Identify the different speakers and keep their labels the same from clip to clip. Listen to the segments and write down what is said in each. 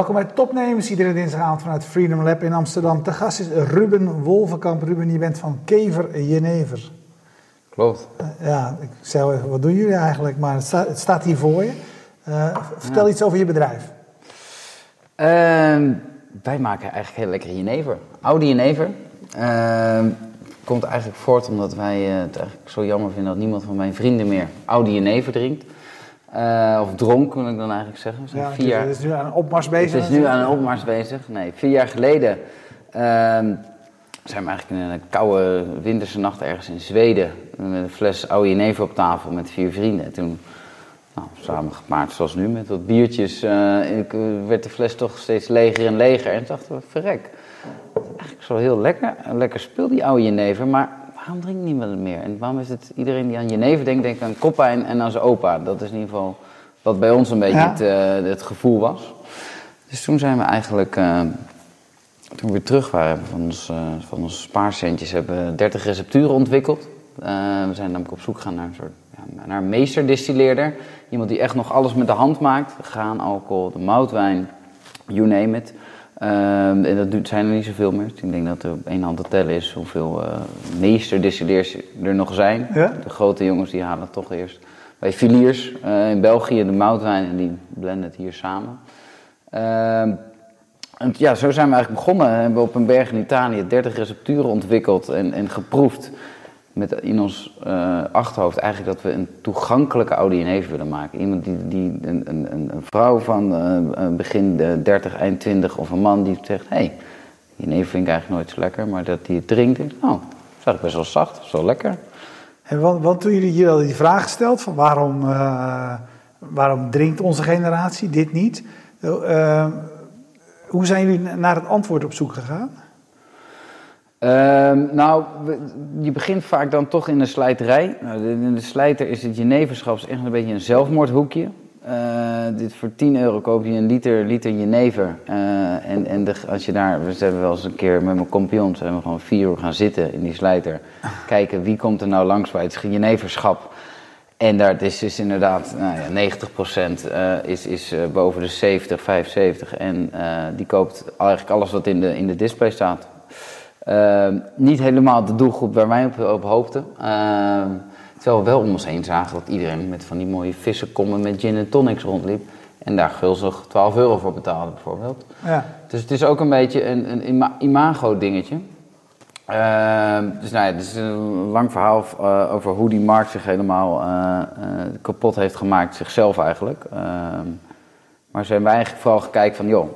Speaker 1: Welkom bij Topnemers, iedere dinsdagavond vanuit Freedom Lab in Amsterdam. Te gast is Ruben Wolvenkamp. Ruben, je bent van Kever Jenever.
Speaker 2: Klopt.
Speaker 1: Uh, ja, ik zei even, wat doen jullie eigenlijk? Maar het, sta, het staat hier voor je. Uh, vertel ja. iets over je bedrijf.
Speaker 2: Uh, wij maken eigenlijk heel lekker jenever. Oude jenever. Ehm, komt eigenlijk voort omdat wij het eigenlijk zo jammer vinden dat niemand van mijn vrienden meer oude jenever drinkt. Uh, of dronk, moet ik dan eigenlijk zeggen.
Speaker 1: Ja, vier jaar... Het is nu aan een opmars bezig.
Speaker 2: Het is nu aan een opmars bezig. Nee, vier jaar geleden uh, zijn we eigenlijk in een koude winterse nacht ergens in Zweden. Met een fles oude jenever op tafel met vier vrienden. En toen, nou, samen gemaakt zoals nu, met wat biertjes, uh, ik, werd de fles toch steeds leger en leger. En toen dachten we, verrek. Eigenlijk zo heel lekker. Lekker speel die oude jenever, maar waarom drinkt niemand het meer? En waarom is het iedereen die aan jenever denkt, denkt aan koppijn en aan zijn opa? Dat is in ieder geval wat bij ons een beetje ja. het, uh, het, gevoel was. Dus toen zijn we eigenlijk, uh, toen we weer terug waren van, ons, uh, van onze spaarcentjes, hebben we 30 recepturen ontwikkeld. we zijn namelijk op zoek gegaan naar een soort ja, naar een meesterdistilleerder. Iemand die echt nog alles met de hand maakt. Graan, alcohol, de moutwijn, you name it. Uh, en dat zijn er niet zoveel meer. Ik denk dat er op één hand te tellen is hoeveel uh, meesterdistilleers er nog zijn.
Speaker 1: Ja?
Speaker 2: De grote jongens die halen toch eerst bij filiers uh, in België de moutwijn en die blenden het hier samen. Ehm, en ja, zo zijn we eigenlijk begonnen. We hebben op een berg in Italië 30 recepturen ontwikkeld en, en geproefd. Met in ons uh, achterhoofd eigenlijk dat we een toegankelijke oude willen maken. Iemand die, die een, een, een vrouw van uh, begin 30, eind 20 of een man die zegt: hé, hey, jenever vind ik eigenlijk nooit zo lekker, maar dat die het drinkt. Oh, dat is eigenlijk best wel zacht, dat is wel lekker.
Speaker 1: En want, want toen jullie hier al die vraag gesteld van waarom, waarom drinkt onze generatie dit niet? hoe zijn jullie naar het antwoord op zoek gegaan?
Speaker 2: Uh, nou, je begint vaak dan toch in de slijterij. Nou, in de slijter is het jeneverschap echt een beetje een zelfmoordhoekje. Uh, dit voor 10 euro koop je een liter, liter jenever. Uh, en en de, als je daar, we hebben wel eens een keer met mijn compagnon, zijn we gewoon vier uur gaan zitten in die slijter. Kijken wie komt er nou langs bij het jeneverschap. En daar is dus inderdaad, nou ja, 90% uh, is, is boven de 70, 75. En die koopt eigenlijk alles wat in de, in de display staat. Uh, niet helemaal de doelgroep waar wij op, op hoopten. Uh, terwijl we wel om ons heen zagen dat iedereen met van die mooie vissenkommen met gin en tonics rondliep. En daar gulzig 12 euro voor betaalde bijvoorbeeld.
Speaker 1: Ja.
Speaker 2: Dus het is ook een beetje een, een ima imago dingetje. Uh, dus nou ja, het is een lang verhaal uh, over hoe die markt zich helemaal uh, kapot heeft gemaakt, zichzelf eigenlijk. Ehm, maar zijn wij eigenlijk vooral gekeken van, joh,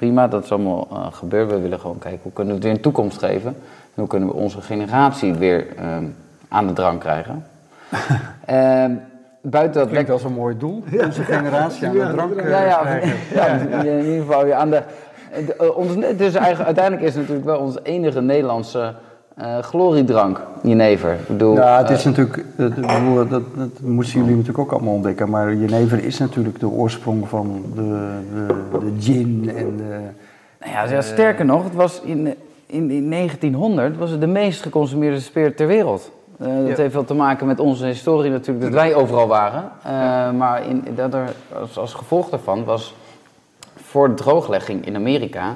Speaker 2: prima, dat is allemaal uh, gebeurd. We willen gewoon kijken hoe kunnen we het weer een toekomst geven. En hoe kunnen we onze generatie weer um, aan de drank krijgen. uh, buiten dat
Speaker 3: klinkt als een mooi doel. Onze generatie aan de drank uh,
Speaker 2: ja, ja, ja, ja, in ieder geval ja, aan de... de ons, het is eigenlijk, uiteindelijk is het natuurlijk wel onze enige Nederlandse uh, gloriedrank, jenever. Ik bedoel,
Speaker 3: ja, het is uh, natuurlijk, dat, dat, dat, dat, moesten jullie natuurlijk ook allemaal ontdekken, maar jenever is natuurlijk de oorsprong van de, de, de gin en de...
Speaker 2: Nou ja, ja, sterker nog, het was in, in, in 1900 was het de meest geconsumeerde spirit ter wereld. Uh, dat ja. heeft wel te maken met onze historie natuurlijk, dat wij overal waren. Ja. Maar in, dat er, als, als gevolg daarvan was voor de drooglegging in Amerika...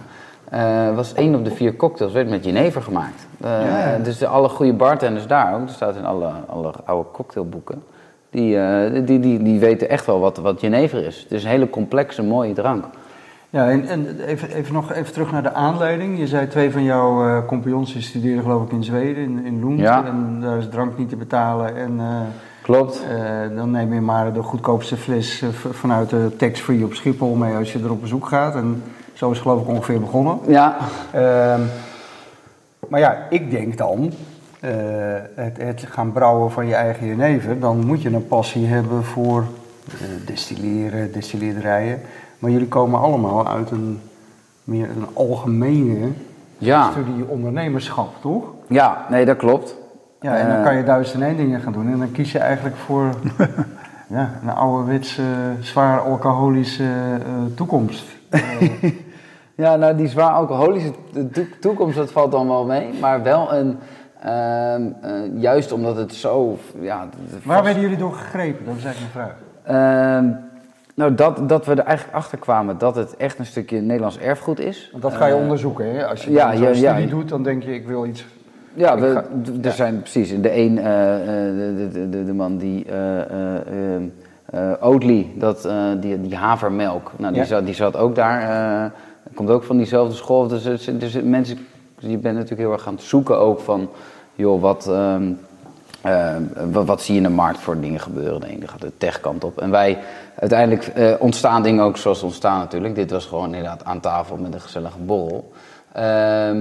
Speaker 2: Uh, was één op de vier cocktails werd met jenever gemaakt. Uh, ja. Dus de, alle goede bartenders daar ook, dat staat in alle, alle oude cocktailboeken, die, uh, die, die, die weten echt wel wat, wat jenever is. Het is een hele complexe, mooie drank.
Speaker 3: Ja, en, en even, even nog even terug naar de aanleiding. Je zei twee van jouw compagnons die studeerden geloof ik in Zweden, in, in Lund.
Speaker 2: Ja.
Speaker 3: En daar is drank niet te betalen. En,
Speaker 2: Klopt.
Speaker 3: dan neem je maar de goedkoopste fles vanuit de tax-free op Schiphol mee als je er op bezoek gaat. En, zo is het geloof ik ongeveer begonnen.
Speaker 2: Ja.
Speaker 3: Uh, maar ja, ik denk dan, uh, het, het, gaan brouwen van je eigen jenever, dan moet je een passie hebben voor uh, destilleren, destilleerderijen. Maar jullie komen allemaal uit een meer een algemene
Speaker 2: ja.
Speaker 3: studie ondernemerschap, toch?
Speaker 2: Ja, nee, dat klopt.
Speaker 3: Ja, en dan kan je duizend en één dingen gaan doen. En dan kies je eigenlijk voor ja, een ouderwetse, zwaar alcoholische toekomst.
Speaker 2: ja, nou die zwaar alcoholische toekomst, dat valt dan wel mee. Maar wel een, uh, uh, juist omdat het zo... Ja,
Speaker 3: Waar werden jullie door gegrepen? Dat is eigenlijk mijn vraag.
Speaker 2: Uh, nou, dat, dat we er eigenlijk achter kwamen dat het echt een stukje Nederlands erfgoed is.
Speaker 3: Want dat ga je
Speaker 2: Eh,
Speaker 3: onderzoeken, hè? Als je
Speaker 2: ja,
Speaker 3: zo'n
Speaker 2: ja, ja.
Speaker 3: studie doet, dan denk je, ik wil iets...
Speaker 2: Ja, we,
Speaker 3: ga-
Speaker 2: er zijn precies. De een, eh, eh, de, de, de, de man die. eh eh, eh, eh, Oatly, dat, eh, die, die havermelk, nou, die, zat, die zat ook daar. Eh, komt ook van diezelfde school. Dus, er er mensen, je bent natuurlijk heel erg aan het zoeken ook van. joh, wat. ehm, eh, wat, wat zie je in de markt voor dingen gebeuren? De ene gaat de techkant op. En wij, uiteindelijk eh, ontstaan dingen ook zoals ze ontstaan natuurlijk. Dit was gewoon inderdaad aan tafel met een gezellige borrel. Ehm,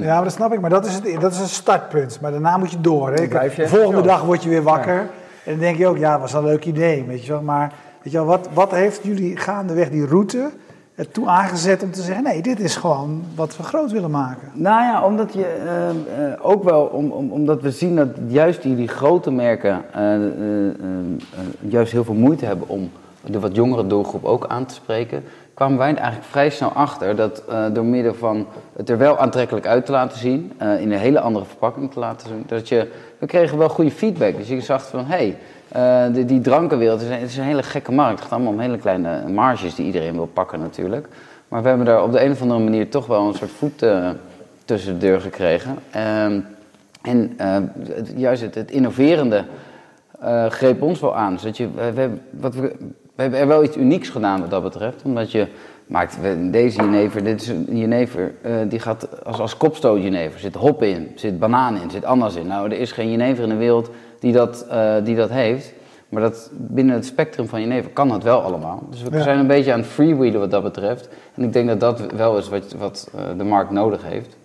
Speaker 1: Ja, maar dat snap ik. Maar dat is, het, dat is een startpunt. Maar daarna moet je door. Hè.
Speaker 3: Je-
Speaker 1: Volgende dag word je weer wakker. En dan denk je ook, ja, dat was een leuk idee. Weet je wel. Maar weet je wel, wat, wat heeft jullie gaandeweg die route ertoe aangezet om te zeggen... nee, dit is gewoon wat we groot willen maken.
Speaker 2: Nou ja, omdat je ehm, eh, ook wel, om, om, omdat we zien dat juist die, die grote merken eh, eh, eh, eh, juist heel veel moeite hebben om de wat jongere doelgroep ook aan te spreken, kwamen wij eigenlijk vrij snel achter dat eh, door middel van het er wel aantrekkelijk uit te laten zien, eh, in een hele andere verpakking te laten zien, dat je, we kregen wel goede feedback. Dus je zag van, hé, hey, eh, die, die drankenwereld, is, een, het is een hele gekke markt. Het gaat allemaal om hele kleine marges die iedereen wil pakken natuurlijk. Maar we hebben daar op de een of andere manier toch wel een soort voet tussen de deur gekregen. Ehm, en juist het, het innoverende greep ons wel aan. Zodat je, we, we wat we, we hebben er wel iets unieks gedaan wat dat betreft. Omdat je maakt deze jenever, dit is een jenever, eh, die gaat als, als kopstoot jenever. Er zit hop in, er zit banaan in, zit ananas in. Nou, er is geen jenever in de wereld die dat, eh, die dat heeft. Maar dat, binnen het spectrum van jenever kan dat wel allemaal. Dus we
Speaker 1: Ja.
Speaker 2: zijn een beetje aan het freewheelen wat dat betreft. En ik denk dat dat wel is wat, wat eh, de markt nodig heeft.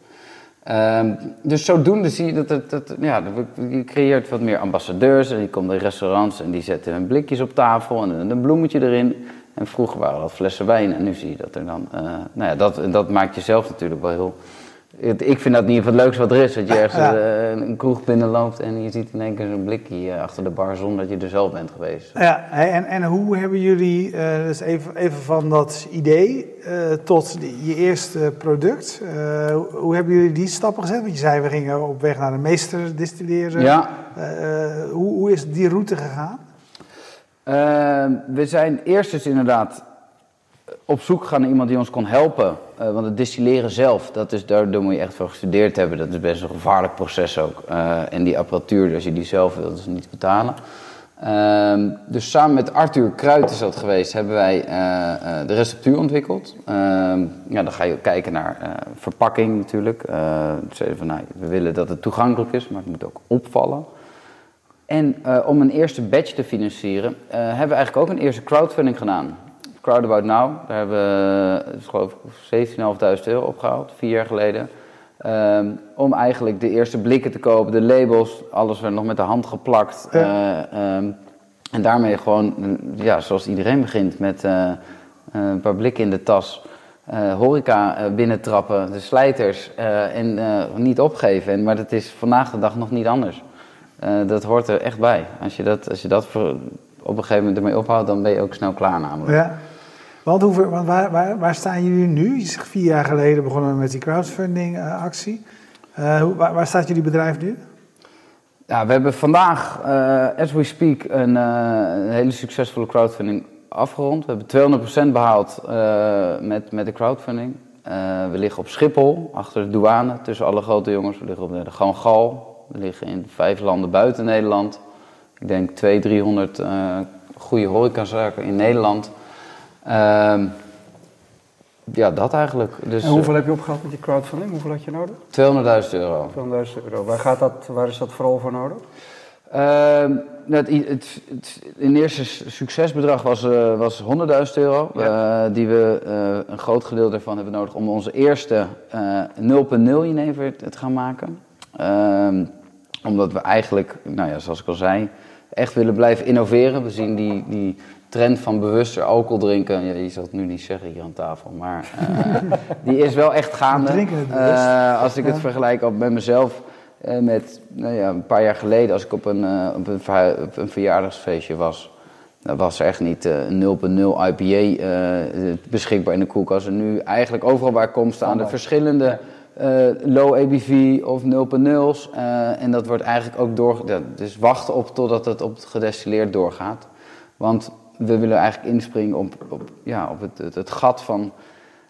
Speaker 2: Ehm, dus zodoende zie je dat, het, ja, je creëert wat meer ambassadeurs en die komen in restaurants en die zetten hun blikjes op tafel en een, bloemetje erin. En vroeger waren dat flessen wijn en nu zie je dat er dan, eh, nou ja, dat, dat maakt jezelf natuurlijk wel heel... het- Ik vind dat niet van het leukste wat er is, dat je ergens
Speaker 1: Ja.
Speaker 2: eh, een kroeg binnenloopt en je ziet in één keer zo'n blikje achter de bar zonder dat je er zelf bent geweest.
Speaker 1: Ja, en, en hoe hebben jullie, dus even, even van dat idee eh, tot je eerste product, hoe- hebben jullie die stappen gezet? Want je zei, we gingen op weg naar de meester distilleren.
Speaker 2: Ja,
Speaker 1: hoe, hoe is die route gegaan?
Speaker 2: We zijn eerst dus inderdaad op zoek gegaan naar iemand die ons kon helpen. Eh, want het distilleren zelf, dat is, daar, moet je echt voor gestudeerd hebben. Dat is best een gevaarlijk proces ook. Eh, en die apparatuur, als je die zelf wilt, is niet betalen. Ehm, dus samen met Arthur Kruid is dat geweest, hebben wij eh, de receptuur ontwikkeld. Ehm, ja, dan ga je kijken naar verpakking natuurlijk. Zeiden van, nou, we willen dat het toegankelijk is, maar het moet ook opvallen. En om een eerste batch te financieren, hebben we eigenlijk ook een eerste crowdfunding gedaan. Crowd About Now, daar hebben we eh, geloof ik 17.500 euro opgehaald, vier jaar geleden. Ehm, om eigenlijk de eerste blikken te kopen, de labels, alles werd nog met de hand geplakt.
Speaker 1: Ja.
Speaker 2: Eh, ehm, en daarmee gewoon, mm, ja, zoals iedereen begint, met eh, een paar blikken in de tas. eh, horeca eh, binnentrappen, de slijters eh, en eh, niet opgeven. En, maar dat is vandaag de dag nog niet anders. Eh, dat hoort er echt bij. Als je dat, als je dat voor, op een gegeven moment ermee ophoudt, dan ben je ook snel klaar namelijk.
Speaker 1: Ja. Want, hoeveel, want waar, waar, staan jullie nu? Je zegt vier jaar geleden begonnen met die crowdfunding eh, actie. Eh, hoe- waar, waar staat jullie bedrijf nu?
Speaker 2: Ja, we hebben vandaag, eh, as we speak, een, hele succesvolle crowdfunding afgerond. We hebben 200% behaald eh, met, met de crowdfunding. We liggen op Schiphol, achter de douane, tussen alle grote jongens. We liggen op de, Gewoon Gal. We liggen in vijf landen buiten Nederland. Ik denk 200, 300 eh goede horecazaken in Nederland. Ehm, ja, dat eigenlijk. Dus
Speaker 3: En hoeveel heb je opgehaald met die crowdfunding? Hoeveel had je nodig?
Speaker 2: eh, 200.000 euro.
Speaker 3: 200.000 euro. Waar, gaat dat, waar is dat vooral voor nodig?
Speaker 2: Ehm, nou, het, het, het, in eerste succesbedrag was, eh, was 100.000 euro. eh, die we eh, een groot gedeelte ervan hebben nodig om onze eerste eh 0.0 jenever te te gaan maken. Ehm, omdat we eigenlijk, nou ja, zoals ik al zei, echt willen blijven innoveren. We zien die, die trend van bewuster alcohol drinken. Ja, je zal het nu niet zeggen hier aan tafel, maar eh, die is wel echt gaande. Eh, als ik het vergelijk ook met mezelf, eh, met nou ja, een paar jaar geleden, als ik op een, op een, op een verjaardagsfeestje was, dan was er echt niet eh, een 0.0 IPA beschikbaar in de koelkast. En nu eigenlijk overal waar ik kom staan
Speaker 3: Standaard.
Speaker 2: verschillende low ABV of 0.0's. eh, en dat wordt eigenlijk ook door. ja, dus wachten op totdat het op het gedestilleerd doorgaat. Want we willen eigenlijk inspringen op, op, ja, op het, het, gat van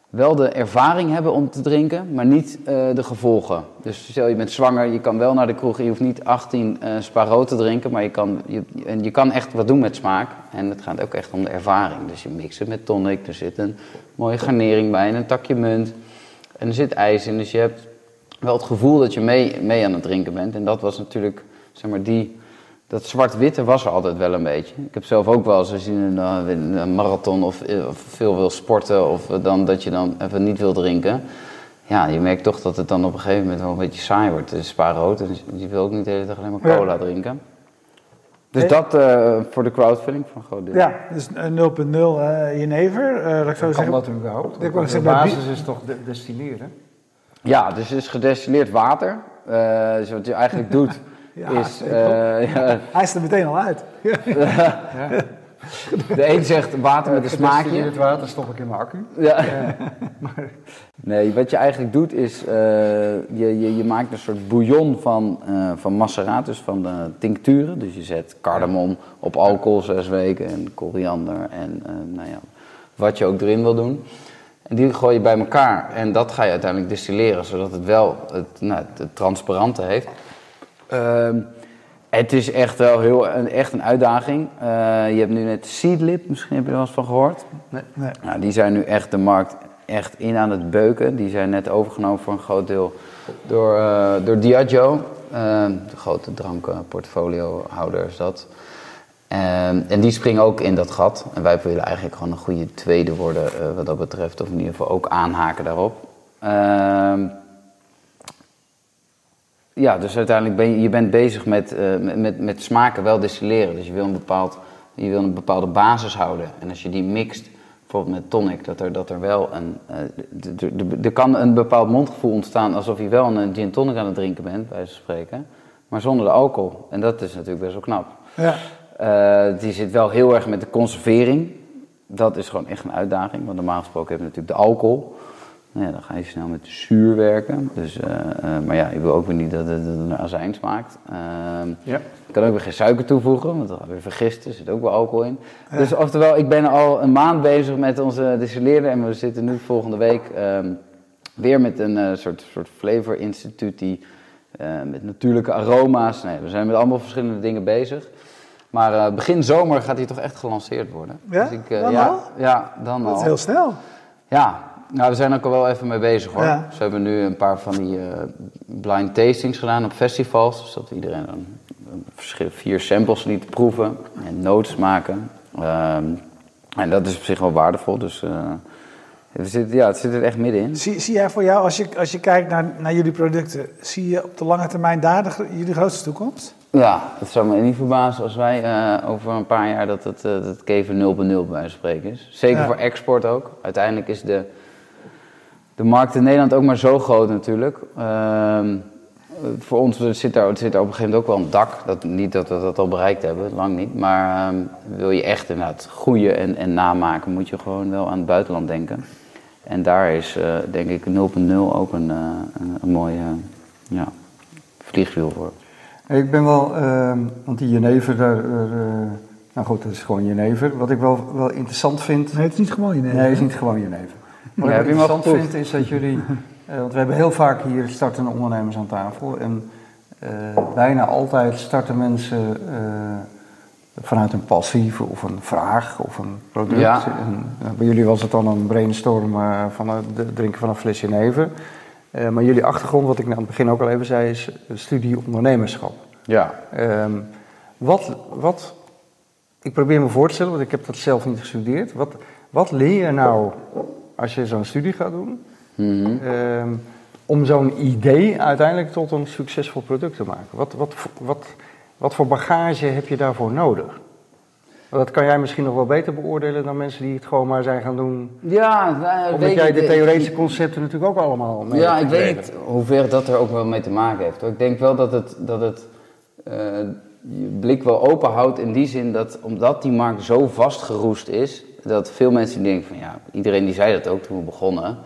Speaker 2: wel de ervaring hebben om te drinken, maar niet eh, de gevolgen. Dus stel je bent zwanger, je kan wel naar de kroeg, je hoeft niet 18 uh, Spa te drinken, maar je kan, je, en je kan echt wat doen met smaak. En het gaat ook echt om de ervaring. Dus je mixt het met tonic, er zit een mooie garnering bij en een takje munt. En er zit ijs in, dus je hebt wel het gevoel dat je mee, mee aan het drinken bent. En dat was natuurlijk, zeg maar, die dat zwart-witte was er altijd wel een beetje. Ik heb zelf ook wel eens als je in een, marathon of, of, veel wil sporten of dan dat je dan even niet wil drinken. Ja, je merkt toch dat het dan op een gegeven moment wel een beetje saai wordt. Het is spaarrood en je wil ook niet de hele dag alleen maar cola drinken. Dus dat uh, voor de crowdfunding van groot deel.
Speaker 1: Ja, dus 0.0 uh, jenever. Uh, dat ik
Speaker 3: kan
Speaker 1: zeggen,
Speaker 3: dat überhaupt? De, de basis is toch de destilleren?
Speaker 2: Ja, dus het is gedestilleerd water. Uh, dus wat je eigenlijk doet ja, is... Uh,
Speaker 1: ja. Hij is er meteen al uit.
Speaker 2: De een zegt water met een smaakje.
Speaker 3: Het water stop ik in mijn accu.
Speaker 2: Ja. nee, wat je eigenlijk doet is, uh, je, je, je, maakt een soort bouillon van, uh, van maceraat, dus van de tincturen. Dus je zet cardamom op alcohol zes weken en koriander en nou ja, wat je ook erin wil doen. En die gooi je bij elkaar en dat ga je uiteindelijk distilleren, zodat het wel het, nou, het transparante heeft. Uh, het is echt wel heel, een, echt een uitdaging. Uh, je hebt nu net Seedlip, misschien heb je er wel eens van gehoord. Nee. nee. Nou, die zijn nu echt de markt echt in aan het beuken. Die zijn net overgenomen voor een groot deel door, uh, door Diageo. Uh, de grote drankenportfoliohouder is dat. Ehm, en die springen ook in dat gat. En wij willen eigenlijk gewoon een goede tweede worden uh, wat dat betreft. Of in ieder geval ook aanhaken daarop. Ehm, ja, dus uiteindelijk ben je, je bent bezig met, uh, met, met smaken wel distilleren. Dus je wil, een bepaald, je wil een bepaalde basis houden. En als je die mixt, bijvoorbeeld met tonic, dat er, dat er wel een... Uh, er kan een bepaald mondgevoel ontstaan alsof je wel een gin tonic aan het drinken bent, bij spreken. Maar zonder de alcohol. En dat is natuurlijk best wel knap. Ja. Uh, die zit wel heel erg met de conservering. Dat is gewoon echt een uitdaging. Want normaal gesproken heb je natuurlijk de alcohol. Nou ja, dan ga je snel met zuur werken. Dus, uh, uh, maar ja, je wil ook weer niet dat het, naar azijn smaakt. Uh, ja. Je kan ook weer geen suiker toevoegen, want dan weer vergisten. Er zit ook wel alcohol in. Ja. Dus oftewel, ik ben al een maand bezig met onze distilleerder. En we zitten nu volgende week ehm, weer met een soort, soort flavor instituut die met natuurlijke aroma's. Nee, we zijn met allemaal verschillende dingen bezig. Maar begin zomer gaat hij toch echt gelanceerd worden.
Speaker 1: Ja? Dus ik, dan ja, al?
Speaker 2: Ja, dan
Speaker 1: dat
Speaker 2: al.
Speaker 1: is heel snel.
Speaker 2: Ja, nou, we zijn ook al wel even mee bezig hoor. Ja. Ze hebben nu een paar van die uh, blind tastings gedaan op festivals. Dus dat iedereen dan vier samples liet proeven en notes maken. Um, en dat is op zich wel waardevol. Dus uh, het zit, ja, het zit er echt middenin.
Speaker 1: Zie, zie jij voor jou, als je, als je kijkt naar, naar jullie producten, zie je op de lange termijn daar de, jullie grootste toekomst?
Speaker 2: Ja, het zou me niet verbazen als wij uh, over een paar jaar dat het, uh, dat het Keven 0 bij 0 bij spreken is. Zeker ja. voor export ook. Uiteindelijk is de, de markt in Nederland ook maar zo groot natuurlijk. Uh, voor ons zit er, zit er op een gegeven moment ook wel een dak. Dat, niet dat we dat al bereikt hebben, lang niet. Maar uh, wil je echt inderdaad groeien en, en namaken, moet je gewoon wel aan het buitenland denken. En daar is uh, denk ik 0.0 ook een, een, een mooie ja, vliegwiel voor.
Speaker 3: Ik ben wel, ehm, want die jenever, daar, nou goed, dat is gewoon jenever. Wat ik wel, wel interessant vind...
Speaker 1: Nee, het is niet gewoon jenever.
Speaker 3: Nee, het is niet gewoon jenever. Wat ja, ik interessant vind is dat jullie, uh, want we hebben heel vaak hier startende ondernemers aan tafel en uh, bijna altijd starten mensen uh, vanuit een passie of een vraag of een product. Ja. En, bij jullie was het dan een brainstorm van het drinken van een flesje neven. maar jullie achtergrond, wat ik aan het begin ook al even zei, is studie ondernemerschap.
Speaker 2: Ja.
Speaker 3: Um, wat, wat, ik probeer me voor te stellen, want ik heb dat zelf niet gestudeerd. Wat, wat leer je nou als je zo'n studie gaat doen, mm -hmm. um, om zo'n idee uiteindelijk tot een succesvol product te maken? Wat, wat, wat, wat voor bagage heb je daarvoor nodig? Dat kan jij misschien nog wel beter beoordelen dan mensen die het gewoon maar zijn gaan doen.
Speaker 2: Ja, nou,
Speaker 3: Omdat jij de theoretische concepten natuurlijk ook allemaal mee
Speaker 2: Ja, ik weet niet hoever dat er ook wel mee te maken heeft. Ik denk wel dat het, dat het uh, je blik wel open houdt in die zin dat omdat die markt zo vastgeroest is, dat veel mensen denken van ja, iedereen die zei dat ook toen we begonnen.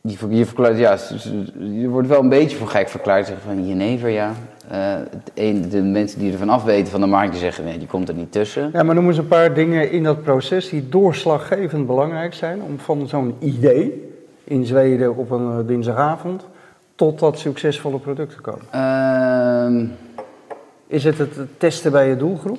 Speaker 2: je, ver- je verklaart, ja, je wordt wel een beetje voor gek verklaard. Zeggen van Jenever, ja. Eh, een, de mensen die ervan af weten van de markt, die zeggen nee, die komt er niet tussen.
Speaker 3: Ja, maar noem eens een paar dingen in dat proces die doorslaggevend belangrijk zijn om van zo'n idee in Zweden op een eh, dinsdagavond tot dat succesvolle product te komen.
Speaker 2: Ehm,
Speaker 3: Is het het testen bij je doelgroep?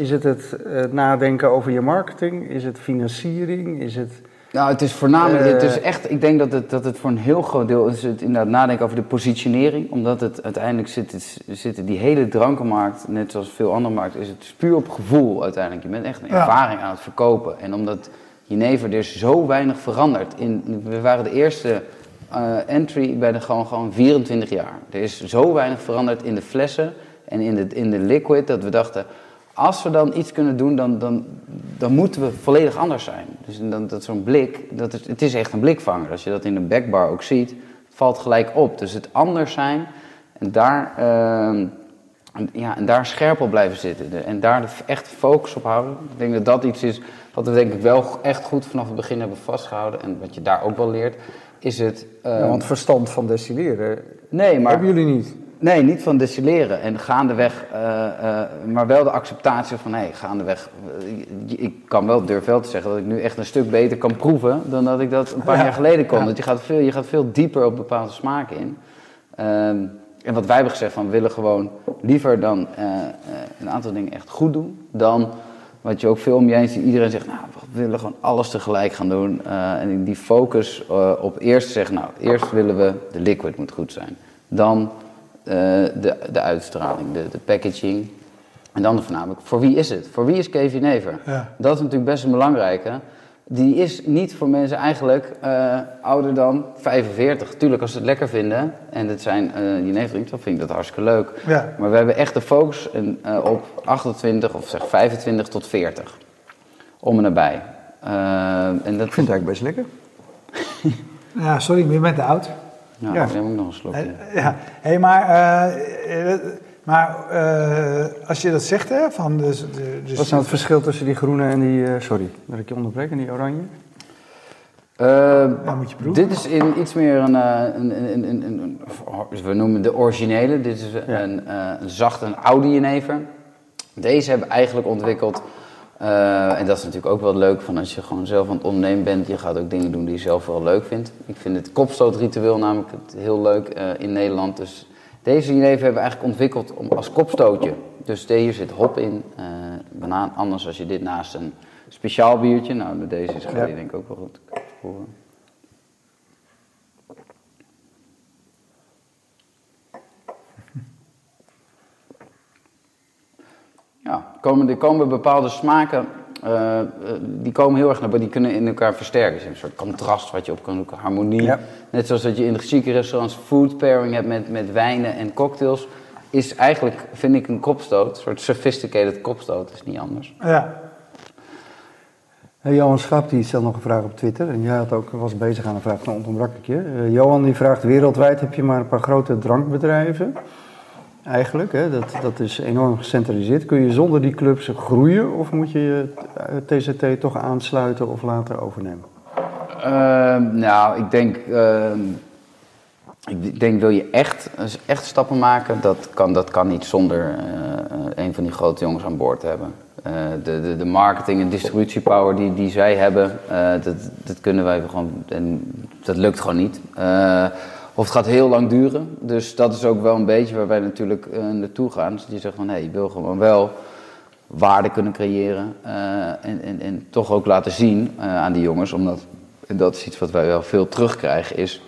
Speaker 3: Is het het eh, nadenken over je marketing? Is het financiering? Is het...
Speaker 2: Nou, het is voornamelijk,
Speaker 3: Eh.
Speaker 2: het is echt, ik denk dat het, dat het voor een heel groot deel is het inderdaad nadenken over de positionering. Omdat het uiteindelijk zit, het, zit die hele drankenmarkt, net zoals veel andere markten, is het puur op gevoel uiteindelijk. Je bent echt een
Speaker 1: Ja.
Speaker 2: ervaring aan het verkopen. En omdat Jenever dus zo weinig verandert. In, we waren de eerste eh, entry bij de gewoon, gewoon 24 jaar. Er is zo weinig veranderd in de flessen en in de, in de liquid dat we dachten, als we dan iets kunnen doen, dan, dan, dan moeten we volledig anders zijn. Dus dan, dat zo'n blik, dat is, het is echt een blikvanger. Als je dat in een backbar ook ziet, valt gelijk op. Dus het anders zijn en daar, ehm, ja, en daar scherp op blijven zitten. En daar echt focus op houden. Ik denk dat dat iets is wat we denk ik wel echt goed vanaf het begin hebben vastgehouden. En wat je daar ook wel leert, is het...
Speaker 3: Ja,
Speaker 2: ehm,
Speaker 3: want verstand van destilleren
Speaker 2: nee, maar...
Speaker 3: hebben jullie niet.
Speaker 2: Nee, niet van destilleren. En gaandeweg, eh, eh, maar wel de acceptatie van, hé, hey, gaandeweg, eh, ik kan wel, durf wel te zeggen dat ik nu echt een stuk beter kan proeven dan dat ik dat een paar
Speaker 1: Ja,
Speaker 2: jaar geleden kon.
Speaker 1: ja.
Speaker 2: Want je gaat, veel, je gaat veel dieper op bepaalde smaken in. Ehm, en wat wij hebben gezegd, van we willen gewoon liever dan een aantal dingen echt goed doen, dan wat je ook veel om je heen ziet. Iedereen zegt, nou, we willen gewoon alles tegelijk gaan doen. En die focus op eerst zeggen, nou, eerst willen we, de liquid moet goed zijn. Dan de, de uitstraling, de, de packaging. En dan voornamelijk, voor wie is het? Voor wie is Kevin Never?
Speaker 1: Ja.
Speaker 2: Dat is natuurlijk best een belangrijke. Die is niet voor mensen eigenlijk eh, ouder dan 45. Tuurlijk, als ze het lekker vinden en het zijn eh Jenever dan vind ik dat hartstikke leuk.
Speaker 1: Ja.
Speaker 2: Maar we hebben echt de focus eh, op 28 of zeg 25 tot 40. Om en nabij. Eh, en dat
Speaker 3: Ik vind het eigenlijk best lekker.
Speaker 1: Ja, sorry, maar je bent te oud.
Speaker 2: Ja,
Speaker 3: Ja.
Speaker 2: ik neem ook nog een slokje.
Speaker 1: Eh, Ja, hey, maar, eh, maar eh, als je dat zegt, hè, van dus, de- dus
Speaker 3: Wat is nou het verschil tussen die groene en die, eh, sorry, dat ik je onderbreek, en die oranje?
Speaker 1: Ja, moet je proeven.
Speaker 2: dit is in iets meer een, eh, een, een, een, een, een- een- we noemen de originele. Dit is
Speaker 3: Ja.
Speaker 2: een, eh, een zachte, een oude jenever. Deze hebben we eigenlijk ontwikkeld. Eh, en dat is natuurlijk ook wel leuk van als je gewoon zelf aan het ondernemen bent. Je gaat ook dingen doen die je zelf wel leuk vindt. Ik vind het kopstootritueel namelijk heel leuk eh, in Nederland. Dus deze jenever hebben we eigenlijk ontwikkeld om, als kopstootje. Dus hier zit hop in, eh, banaan. Anders als je dit naast een speciaal biertje. Nou, deze is ga je
Speaker 3: Ja.
Speaker 2: denk ik ook wel goed proeven. Ja, komen, er komen bepaalde smaken, eh, eh, die komen heel erg naar boven, die kunnen in elkaar versterken. Dus een soort contrast wat je op kan zoeken, harmonie.
Speaker 3: Ja.
Speaker 2: Net zoals dat je in de chique restaurants food pairing hebt met, met wijnen en cocktails, is eigenlijk, vind ik, een kopstoot, een soort sophisticated kopstoot, is niet anders.
Speaker 1: Ja,
Speaker 3: Hey, Johan Schap die stelt nog een vraag op Twitter. En jij had ook, was bezig aan een vraag, dan ontbrak ik je. Eh, Johan die vraagt, wereldwijd heb je maar een paar grote drankbedrijven. Eigenlijk, hè? Dat, dat is enorm gecentraliseerd. Kun je zonder die clubs groeien of moet je je eh, TZT toch aansluiten of later overnemen?
Speaker 2: Ehm, nou, ik denk, ehm, ik denk wil je echt, echt stappen maken, dat kan, dat kan niet zonder eh, een van die grote jongens aan boord te hebben. Eh, de, de, de marketing en distributiepower die, die zij hebben, eh, dat, dat kunnen wij gewoon, en dat lukt gewoon niet. Of het gaat heel lang duren, dus dat is ook wel een beetje waar wij natuurlijk eh, naartoe gaan. Dus je zegt van, hé, je wil gewoon wel waarde kunnen creëren eh, en, en, en toch ook laten zien eh, aan die jongens, omdat en dat is iets wat wij wel veel terugkrijgen, is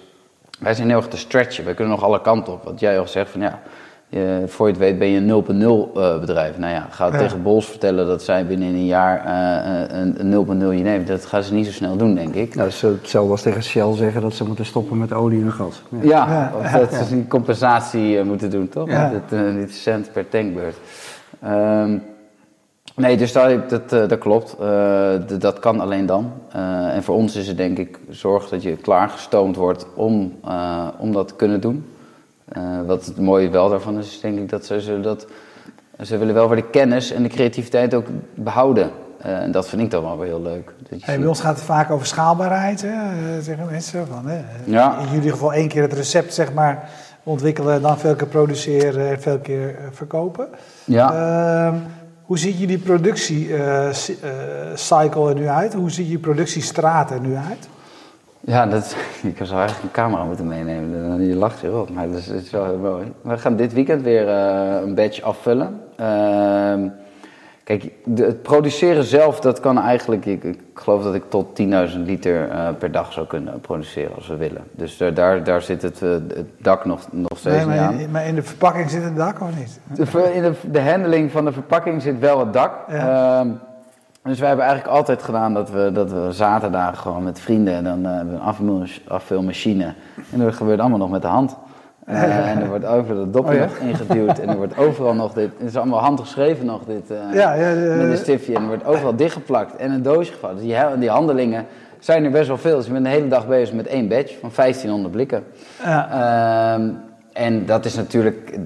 Speaker 2: wij zijn heel erg te stretchen. Wij kunnen nog alle kanten op. Wat jij al zegt van ja, je, voor je het weet ben je een 0.0 eh, bedrijf. Nou ja, ga
Speaker 1: Ja.
Speaker 2: tegen Bols vertellen dat zij binnen een jaar eh, een, een 0.0 je neemt. Dat gaan ze niet zo snel doen, denk ik.
Speaker 3: Nou, dat is hetzelfde als tegen Shell zeggen dat ze moeten stoppen met olie en gas. Ja.
Speaker 2: Dat ze die compensatie eh, moeten doen, toch?
Speaker 1: Ja.
Speaker 2: Dat, eh, dit cent per tankbeurt. Ehm, nee, dus dat, dat, eh, dat klopt. Eh, dat kan alleen dan. Eh, en voor ons is het denk ik zorg dat je klaargestoomd wordt om, eh, om dat te kunnen doen. Eh, wat het mooie wel daarvan is, denk ik dat ze zullen dat... Ze willen wel weer de kennis en de creativiteit ook behouden. Eh, en dat vind ik dan wel weer heel leuk. Dat
Speaker 1: Hey, bij ons gaat het vaak over schaalbaarheid, hè, eh, zeggen mensen. Van, hè,
Speaker 2: Ja.
Speaker 1: In jullie geval één keer het recept zeg maar, ontwikkelen, dan veel keer produceren en veel keer verkopen.
Speaker 2: ja.
Speaker 1: Ehm, hoe ziet jullie productiecycle er nu uit? Hoe ziet je productiestraat er nu uit?
Speaker 2: Ja, dat, ik zou eigenlijk een camera moeten meenemen. Je lacht erop, maar dat is, dat is wel heel mooi. We gaan dit weekend weer eh, een batch afvullen. Ehm, kijk, de- het produceren zelf, dat kan eigenlijk... Ik, ik geloof dat ik tot 10.000 liter eh, per dag zou kunnen produceren als we willen. Dus daar, daar, zit het, eh, het dak nog, nog steeds
Speaker 1: Nee, maar,
Speaker 2: aan.
Speaker 1: in, maar in de verpakking zit het dak of niet?
Speaker 2: De, in de, de handling van de verpakking zit wel het dak.
Speaker 1: Ja.
Speaker 2: Dus wij hebben eigenlijk altijd gedaan dat we, dat we zaterdagen gewoon met vrienden... en dan eh, hebben we een afvulmach- afvulmachine. En dat gebeurt allemaal nog met de hand. Eh, en er wordt overal het dopje
Speaker 1: Oh ja.
Speaker 2: nog ingeduwd. En er wordt overal nog dit... Het is allemaal handgeschreven nog, dit... eh,
Speaker 1: Ja, ja, de-
Speaker 2: met een stiftje. En er wordt overal dichtgeplakt en een doosje gevouwen. Dus die, die handelingen zijn er best wel veel. Dus je bent de hele dag bezig met één badge van 1500 blikken.
Speaker 1: Ja.
Speaker 2: Ehm, en dat is natuurlijk, eh,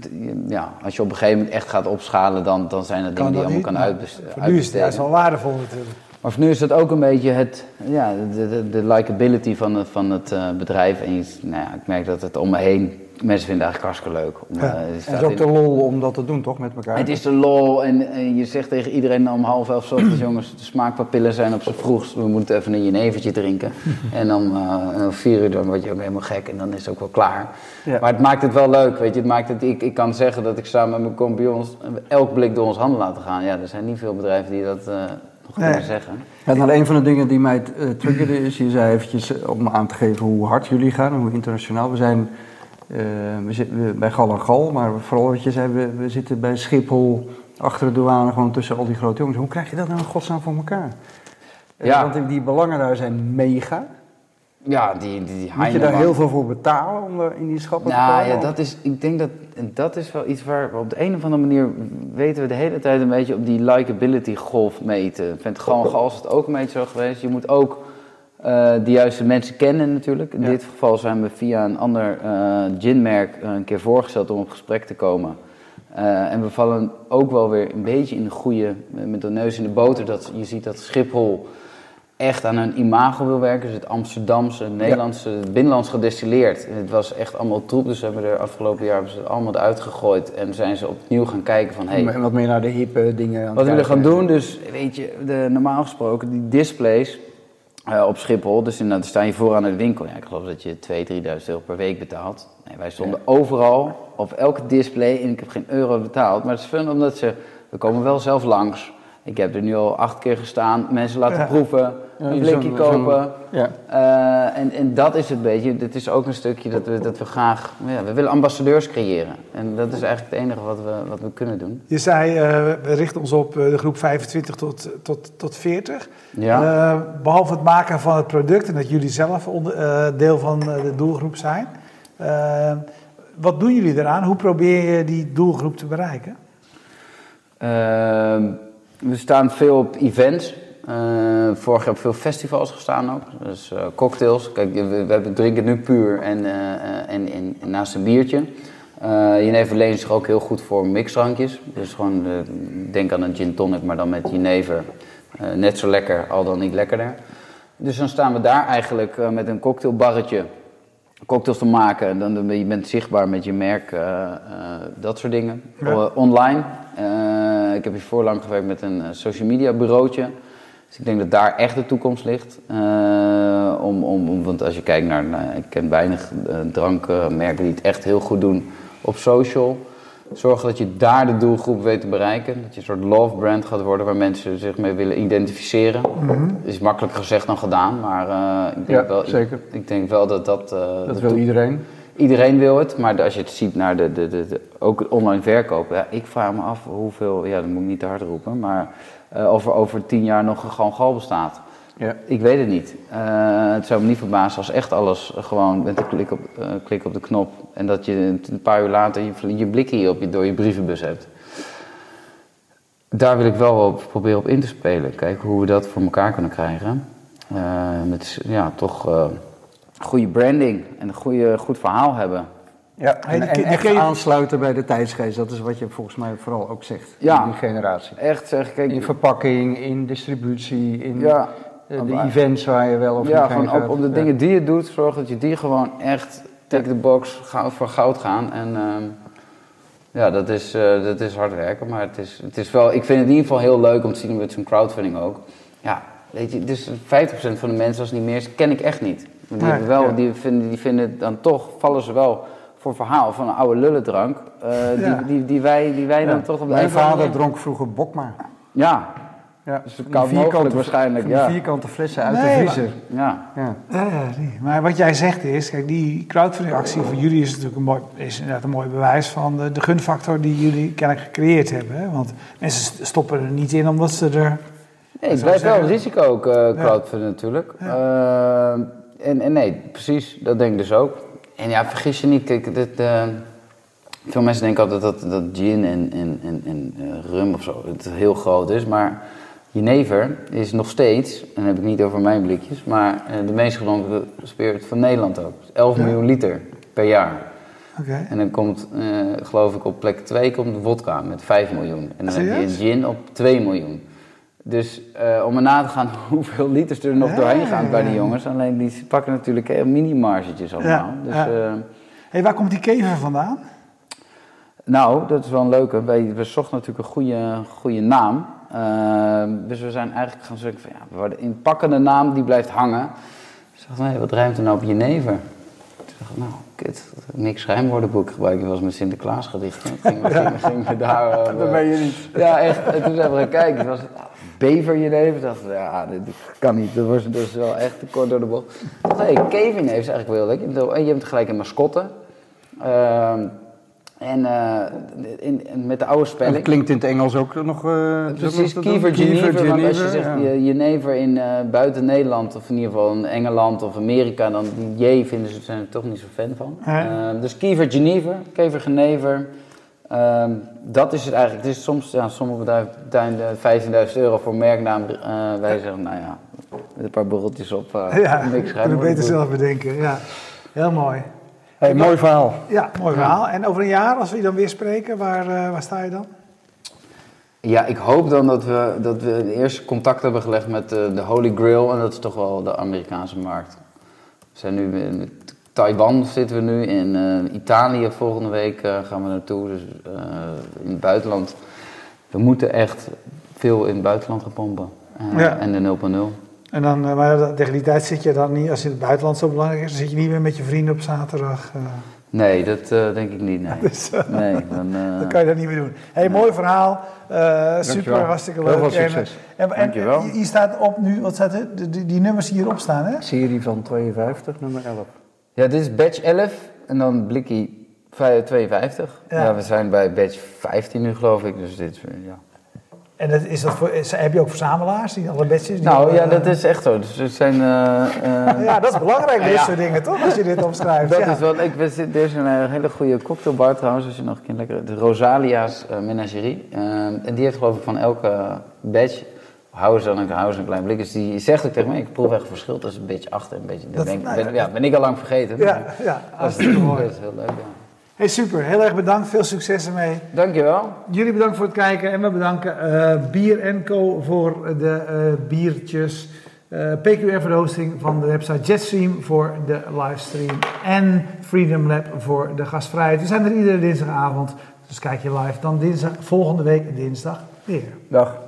Speaker 2: de- ja, als je op een gegeven moment echt gaat opschalen, dan, dan zijn dat dingen die je allemaal kan uitbesteden.
Speaker 1: Voor nu is het juist wel waardevol natuurlijk.
Speaker 2: Maar voor nu is dat ook een beetje het, ja, de, de, de likability van het, van het eh, bedrijf. En je, nou ja, ik merk dat het om me heen, mensen vinden het eigenlijk hartstikke leuk. Om,
Speaker 1: Ja.
Speaker 2: eh,
Speaker 3: Het is ook
Speaker 2: in-
Speaker 3: de lol om dat te doen, toch, met elkaar?
Speaker 2: het is de lol en, en je zegt tegen iedereen om half elf ochtends, jongens, de smaakpapillen zijn op z'n vroegst. We moeten even een jenevertje drinken. en dan om vier uur dan word je ook helemaal gek en dan is het ook wel klaar.
Speaker 3: Ja.
Speaker 2: Maar het maakt het wel leuk, weet je. Het maakt het, ik, ik kan zeggen dat ik samen met mijn compagnons elk blik door ons handen laten gaan. Ja, er zijn niet veel bedrijven die dat eh, nog
Speaker 1: Nee.
Speaker 2: kunnen zeggen.
Speaker 3: Ja, nou, een van de dingen die mij triggerde is, je zei eventjes om aan te geven hoe hard jullie gaan en hoe internationaal. We zijn we zitten bij Gal en Gal, maar vooral wat je zei, we, we zitten bij Schiphol achter de douane, gewoon tussen al die grote jongens. Hoe krijg je dat nou in godsnaam voor elkaar? Eh,
Speaker 2: Ja.
Speaker 3: Want die- belangen daar zijn mega.
Speaker 2: Ja, die, die, die
Speaker 3: Moet je daar heel veel voor betalen om er in die schappen te
Speaker 2: Nou
Speaker 3: komen?
Speaker 2: ja, dat is, ik denk dat en dat is wel iets waar we op de een of andere manier weten we de hele tijd een beetje op die likability golf meten. Ik vind gewoon Gals het ook een beetje zo geweest. Je moet ook eh, de juiste mensen kennen natuurlijk. In
Speaker 3: Ja.
Speaker 2: dit geval zijn we via een ander eh, ginmerk een keer voorgesteld om op gesprek te komen. Eh, en we vallen ook wel weer een beetje in de goede, met de neus in de boter. Dat je ziet dat Schiphol echt aan hun imago wil werken. Dus het Amsterdamse, het Nederlandse, het binnenlands gedestilleerd. Het was echt allemaal troep, dus we hebben er afgelopen jaar hebben ze het allemaal eruit gegooid. En zijn ze opnieuw gaan kijken van, hey,
Speaker 3: En wat meer naar de hippe dingen aan
Speaker 2: wat we willen gaan doen, dus weet je, de, normaal gesproken, die displays eh, op Schiphol, dus dan sta je vooraan in de winkel. Ja, ik geloof dat je 2.000, 3.000 euro per week betaalt. Nee, wij stonden overal, op elke display, en ik heb geen euro betaald. Maar het is fun omdat ze, we komen wel zelf langs. Ik heb er nu al acht keer gestaan, mensen laten
Speaker 1: Ja.
Speaker 2: proeven, een blikje kopen.
Speaker 3: Ja.
Speaker 2: Eh, en, en dat is het beetje. Dit is ook een stukje dat we, dat we graag. Ja, we willen ambassadeurs creëren. En dat is eigenlijk het enige wat we, wat we kunnen doen.
Speaker 1: Je zei, eh, we richten ons op eh, de groep 25 tot, tot, tot 40.
Speaker 2: Ja.
Speaker 1: Eh, behalve het maken van het product en dat jullie zelf onder, eh, deel van eh, de doelgroep zijn. wat doen jullie eraan? Hoe probeer je die doelgroep te bereiken?
Speaker 2: Ehm, we staan veel op events. Eh, vorig jaar op veel festivals gestaan ook. Dus eh, cocktails. Kijk, we, we hebben- drinken nu puur en, eh, en, en, en naast een biertje. Eh jenever leent zich ook heel goed voor mixdrankjes. Dus gewoon, denk aan een gin tonic, maar dan met jenever. Eh, net zo lekker, al dan niet lekkerder. Dus dan staan we daar eigenlijk met een cocktailbarretje cocktails te maken. En dan ben je bent zichtbaar met je merk, dat soort dingen.
Speaker 1: Ja.
Speaker 2: Online. Ik heb hier voorlang gewerkt met een social media bureautje. Dus ik denk dat daar echt de toekomst ligt. Eh, om, om, want als je kijkt naar, nou, ik ken weinig eh, drankmerken die het echt heel goed doen op social. Zorg dat je daar de doelgroep weet te bereiken. Dat je een soort love brand gaat worden waar mensen zich mee willen identificeren. Is makkelijker gezegd dan gedaan, maar eh, ik, denk
Speaker 3: Ja,
Speaker 2: wel,
Speaker 3: zeker.
Speaker 2: Ik, ik denk wel dat dat...
Speaker 3: Dat
Speaker 2: de
Speaker 3: wil iedereen.
Speaker 2: Iedereen wil het, maar als je het ziet naar de, de, de, de- ook online verkopen, ja, ik vraag me af hoeveel, ja, dat moet ik niet te hard roepen, maar eh, of er over tien jaar nog gewoon gal bestaat.
Speaker 3: Ja.
Speaker 2: Ik weet het niet. Eh, het zou me niet verbazen als echt alles gewoon met een klik op, eh, klik op de knop en dat je een paar uur later je, je blik hier op je, door je brievenbus hebt. Daar wil ik wel op proberen op in te spelen. Kijken hoe we dat voor elkaar kunnen krijgen. Met ja, toch goede branding en een goede, goed verhaal hebben.
Speaker 3: Ja, en, echt
Speaker 1: je-
Speaker 3: aansluiten bij de tijdsgeest. Dat is wat je volgens mij vooral ook zegt.
Speaker 2: Ja.
Speaker 3: in Die generatie.
Speaker 2: Echt zeg, kijk,
Speaker 3: In verpakking, in distributie, in
Speaker 2: ja,
Speaker 3: eh, de events waar je wel of
Speaker 2: ja
Speaker 3: niet
Speaker 2: gewoon op, op de
Speaker 3: Ja.
Speaker 2: dingen die je doet, zorg dat je die gewoon echt take the box goud voor goud gaan. En ehm, ja, dat is, eh, dat is hard werken, maar het is, het is wel, ik vind het in ieder geval heel leuk om te zien met zo'n crowdfunding ook. Ja, weet je, dus 50% van de mensen, als het niet meer is, ken ik echt niet. Die, wel,
Speaker 3: ja.
Speaker 2: die, vinden, die vinden dan toch, vallen ze wel voor verhaal van een oude lullendrank, eh,
Speaker 1: Ja.
Speaker 2: die, die, die wij, die wij dan toch op
Speaker 3: Mijn vader dronk vroeger Bokma.
Speaker 2: Ja,
Speaker 3: Ja.
Speaker 2: Dus mogelijk waarschijnlijk, ja.
Speaker 3: vierkante flessen uit
Speaker 1: Nee,
Speaker 3: de
Speaker 1: maar-
Speaker 3: vriezer.
Speaker 2: ja.
Speaker 3: Ja.
Speaker 1: Ja, nee. Maar wat jij zegt is, kijk, die crowdfunding-actie voor jullie is natuurlijk een mooi, is inderdaad een mooi bewijs van de, de gunfactor die jullie kennelijk gecreëerd hebben. Hè? Want mensen st- stoppen er niet in omdat ze er.
Speaker 2: Nee, het blijft wel een risico ook, eh crowdfunding natuurlijk. Eh, en, en nee, precies, dat denk ik dus ook. En ja, vergis je niet, kijk, dit, eh, veel mensen denken altijd dat, dat gin en, en, en, en eh, rum of zo het heel groot is. Maar jenever is nog steeds, en dan heb ik niet over mijn blikjes, maar eh, de meest gedronken spirit van Nederland ook. 11
Speaker 1: Ja.
Speaker 2: miljoen liter per jaar.
Speaker 1: Oké.
Speaker 2: En dan komt, geloof ik, op plek 2 komt de vodka met 5 miljoen. En dan heb je een gin op 2 miljoen. Dus eh, om er na te gaan hoeveel liters er nog
Speaker 1: Ja,
Speaker 2: doorheen gaan bij die jongens. Alleen die pakken natuurlijk eh, mini-margetjes allemaal.
Speaker 1: Ja,
Speaker 2: dus, eh,
Speaker 1: Hey, waar komt die kever vandaan?
Speaker 2: nou, dat is wel een leuke. Wij, we zochten natuurlijk een goede, goede naam. Eh, dus we zijn eigenlijk gaan zoeken van ja, we worden een pakkende naam die blijft hangen. Ik dacht, nee, wat ruimt er nou op jenever? Dacht ik, nou, kut, niks rijmwoordenboek gebruiken. Dat was met Sinterklaas gedichten. Gingen, gingen we daar... eh,
Speaker 3: Dat ben je niet.
Speaker 2: Ja, echt. En toen zijn we gaan kijken. Was het beverjenever. Toen dachten we, ja, dit, kan niet. Dat was dus wel echt te kort door de bocht. Ik dacht, hey, keverjenever is eigenlijk wel leuk. Je hebt- En je hebt gelijk een mascotte. Ehm, en eh, in, in- met de oude
Speaker 3: En
Speaker 2: spelling.
Speaker 3: dat klinkt in het Engels ook nog... eh,
Speaker 2: Precies, Kiever Genever. Als je
Speaker 3: Genever,
Speaker 2: zegt
Speaker 3: ja.
Speaker 2: in eh, buiten Nederland, of in ieder geval in Engeland of Amerika, dan die J vinden ze zijn er toch niet zo fan van. Ehm, dus Kiever Genever, Kever Genever. Ehm, dat is het eigenlijk. Het is soms, ja, sommige bedrijven betalen 15.000 euro voor merknaam. Eh, wij zeggen, nou ja, met een paar borreltjes op. eh
Speaker 1: ja,
Speaker 2: niks
Speaker 1: kunnen beter zelf bedenken. Ja, heel mooi.
Speaker 3: Hey, mooi verhaal.
Speaker 1: Ja, mooi verhaal. En over een jaar, als we je dan weer spreken, waar, eh, waar sta je dan?
Speaker 2: Ja, ik hoop dan dat we, dat we de eerste contact hebben gelegd met de, de Holy Grail. En dat is toch wel de Amerikaanse markt. We zijn nu in Taiwan zitten we nu. In eh, Italië volgende week eh, gaan we naartoe. Dus eh, in het buitenland. We moeten echt veel in het buitenland gaan pompen.
Speaker 1: Ja.
Speaker 2: En de 0.0.
Speaker 1: En dan, eh, maar dat- tegen die tijd zit je dan niet, als in het buitenland zo belangrijk is, dan zit je niet meer met je vrienden op zaterdag. eh.
Speaker 2: Nee, dat eh, denk ik niet. Nee,
Speaker 1: Dus,
Speaker 2: nee dan, eh,
Speaker 1: Dan kan je dat niet meer doen. hey, mooi verhaal. Eh, super, hartstikke
Speaker 3: Heel
Speaker 1: leuk.
Speaker 3: veel
Speaker 1: En,
Speaker 3: succes.
Speaker 1: En, en,
Speaker 2: Dankjewel.
Speaker 1: en hier staat op nu, wat staat er? Die, die nummers die hierop staan, hè?
Speaker 3: Serie van 52, nummer 11.
Speaker 2: Ja, dit is badge 11 en dan blikkie 52.
Speaker 1: Ja.
Speaker 2: Ja. we zijn bij badge 15 nu geloof ik. Dus dit is, ja.
Speaker 1: En dat, is dat voor, heb je ook verzamelaars, die alle badges? Die
Speaker 2: Nou ja, dat is echt zo. Dus er zijn. eh, eh,
Speaker 1: Ja, dat is belangrijk, dit
Speaker 2: Ja.
Speaker 1: soort dingen, toch? Als je dit opschrijft.
Speaker 2: dat
Speaker 1: ja.
Speaker 2: is wel. Ik, er is een eh, hele goede cocktailbar trouwens, als je nog een keer lekker. De Rosalia's eh, Menagerie. Eh, en die heeft geloof ik van elke badge. Houden ze dan een, ze een klein blik. Dus die zegt ook tegen mij: ik proef echt een verschil tussen badge 8 en badge. Dat
Speaker 1: Dat-
Speaker 2: ben,
Speaker 1: nou
Speaker 2: ben, ja, ben ik al lang vergeten.
Speaker 1: Ja,
Speaker 2: maar
Speaker 1: ja,
Speaker 2: dat is,
Speaker 1: hartstikke mooi.
Speaker 2: dat is heel leuk. Ja.
Speaker 1: Hey, super. Heel erg bedankt. Veel succes ermee.
Speaker 2: Dankjewel.
Speaker 1: Jullie bedankt voor het kijken en we bedanken eh, Bier Co voor de eh, biertjes. eh, PQR voor de hosting van de website Jetstream voor de livestream. En Freedom Lab voor de gastvrijheid. We zijn er iedere dinsdagavond. Dus kijk je live dan dinsdag, volgende week dinsdag weer.
Speaker 3: Dag.